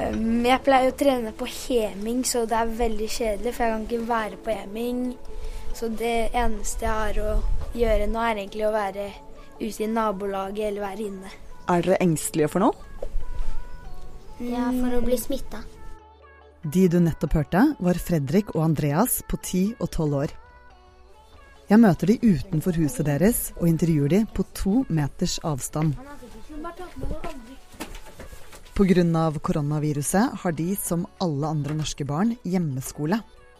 Um, jeg pleier å trene på heming, så det er veldig kjedelig, for jeg kan ikke være på heming. Så det eneste jeg har å gjøre nå, er egentlig å være ute i nabolaget eller være inne. Er dere engstelige for noe? Ja, for å bli smitta. De du nettopp hørte, var Fredrik og Andreas på 10 og 12 år. Jeg møter de utenfor huset deres og intervjuer de på to meters avstand. Pga. koronaviruset har de, som alle andre norske barn, hjemmeskole.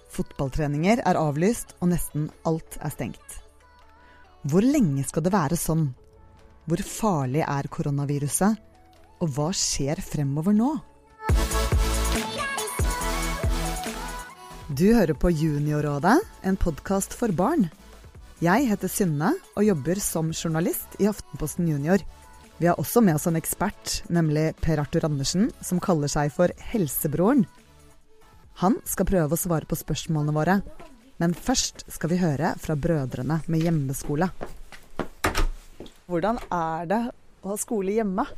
Fotballtreninger er avlyst, og nesten alt er stengt. Hvor lenge skal det være sånn? Hvor farlig er koronaviruset? Og hva skjer fremover nå? Du hører på Juniorrådet, en podkast for barn. Jeg heter Synne og jobber som journalist i Aftenposten Junior. Vi har også med oss en ekspert, nemlig Per Arthur Andersen, som kaller seg for Helsebroren. Han skal prøve å svare på spørsmålene våre, men først skal vi høre fra brødrene med hjemmeskole. Hvordan er det å ha skole hjemme?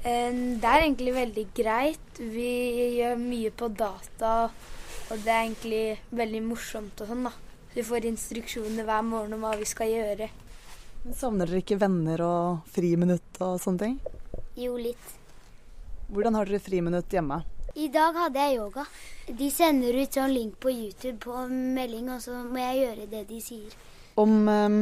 Det er egentlig veldig greit. Vi gjør mye på data, og det er egentlig veldig morsomt og sånn, da. Vi får instruksjoner hver morgen om hva vi skal gjøre. Savner dere ikke venner og friminutt og sånne ting? Jo, litt. Hvordan har dere friminutt hjemme? I dag hadde jeg yoga. De sender ut sånn link på YouTube på melding, og så må jeg gjøre det de sier. Om um,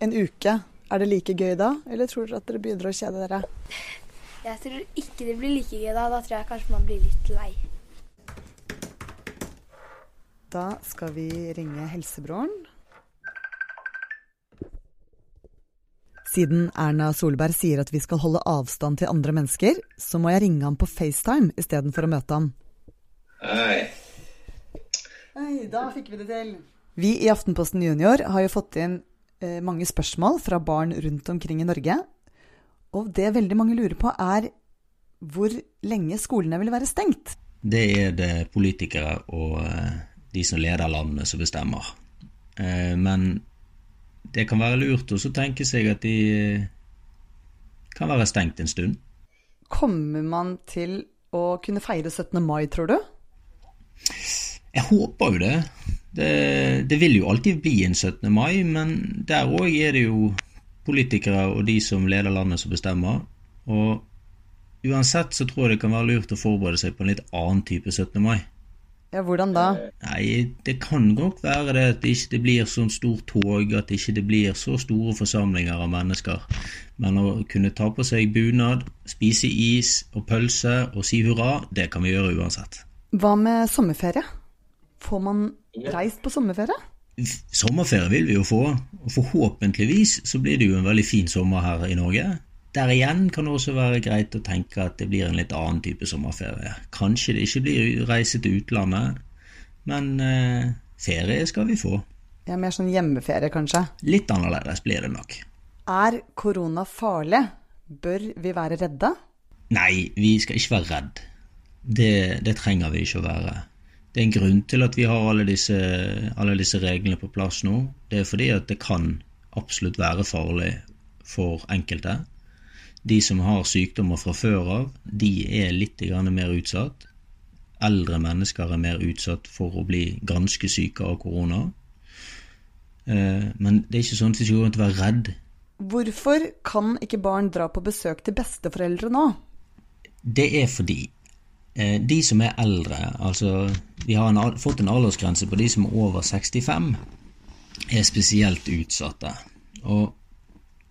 en uke, er det like gøy da, eller tror dere at dere begynner å kjede dere? Jeg tror ikke det blir like gøy da. Da tror jeg kanskje man blir litt lei. Da skal vi ringe helsebroren Siden Erna Solberg sier at vi skal holde avstand til andre mennesker, så må jeg ringe ham på FaceTime istedenfor å møte ham. Hei. Hei, da fikk vi det til. Vi i Aftenposten Junior har jo fått inn eh, mange spørsmål fra barn rundt omkring i Norge. Og det veldig mange lurer på, er hvor lenge skolene vil være stengt. Det er det politikere og eh, de som leder landet som bestemmer. Eh, men det kan være lurt å tenke seg at de eh, kan være stengt en stund. Kommer man til å kunne feire 17. mai, tror du? Jeg håper jo det. Det, det vil jo alltid bli en 17. mai, men der òg er det jo politikere og de som leder landet som bestemmer. Og uansett så tror jeg det kan være lurt å forberede seg på en litt annen type 17. mai. Ja, Hvordan da? Nei, Det kan godt være det at det ikke blir sånn stort tog, at det ikke blir så store forsamlinger av mennesker. Men å kunne ta på seg bunad, spise is og pølse og si hurra, det kan vi gjøre uansett. Hva med sommerferie? Får man reist på sommerferie? Sommerferie vil vi jo få, og forhåpentligvis så blir det jo en veldig fin sommer her i Norge. Der igjen kan det også være greit å tenke at det blir en litt annen type sommerferie. Kanskje det ikke blir reise til utlandet, men eh, ferie skal vi få. Ja, Mer sånn hjemmeferie, kanskje? Litt annerledes blir det nok. Er korona farlig? Bør vi være redde? Nei, vi skal ikke være redd. Det, det trenger vi ikke å være. Det er en grunn til at vi har alle disse, alle disse reglene på plass nå. Det er fordi at det kan absolutt være farlig for enkelte. De som har sykdommer fra før av, de er litt mer utsatt. Eldre mennesker er mer utsatt for å bli ganske syke av korona. Eh, men det er ikke sånn at vi skal gå rundt og være redd. Hvorfor kan ikke barn dra på besøk til besteforeldre nå? Det er fordi eh, de som er eldre, altså vi har en, fått en aldersgrense på de som er over 65, er spesielt utsatte. Og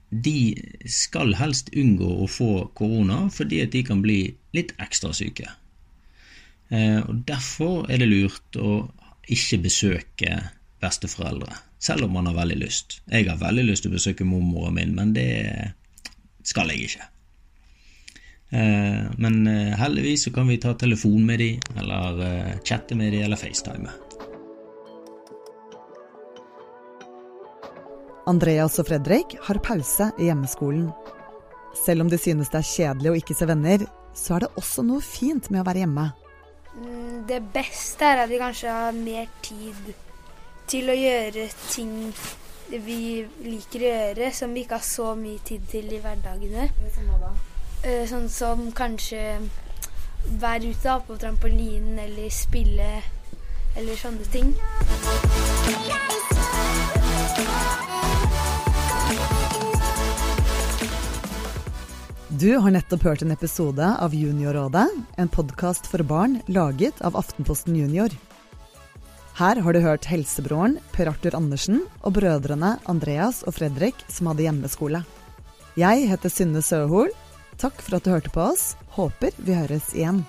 de skal helst unngå å få korona fordi at de kan bli litt ekstra syke. Eh, og Derfor er det lurt å ikke besøke besteforeldre, selv om man har veldig lyst. Jeg har veldig lyst til å besøke mormoren min, men det skal jeg ikke. Eh, men eh, heldigvis så kan vi ta telefon med dem, eller chatte med dem, eller FaceTime. Andreas og Fredrik har pause i hjemmeskolen. Selv om de synes det er kjedelig å ikke se venner, så er det også noe fint med å være hjemme. Mm, det beste er at vi kanskje har mer tid til å gjøre ting vi liker å gjøre, som vi ikke har så mye tid til i hverdagene. Eh, sånn som kanskje være ute på trampolinen eller spille eller sånne ting. Du har nettopp hørt en episode av Juniorrådet, en podkast for barn laget av Aftenposten Junior. Her har du hørt helsebroren Per Arthur Andersen og brødrene Andreas og Fredrik som hadde hjemmeskole. Jeg heter Synne Søhol. Takk for at du hørte på oss. Håper vi høres igjen.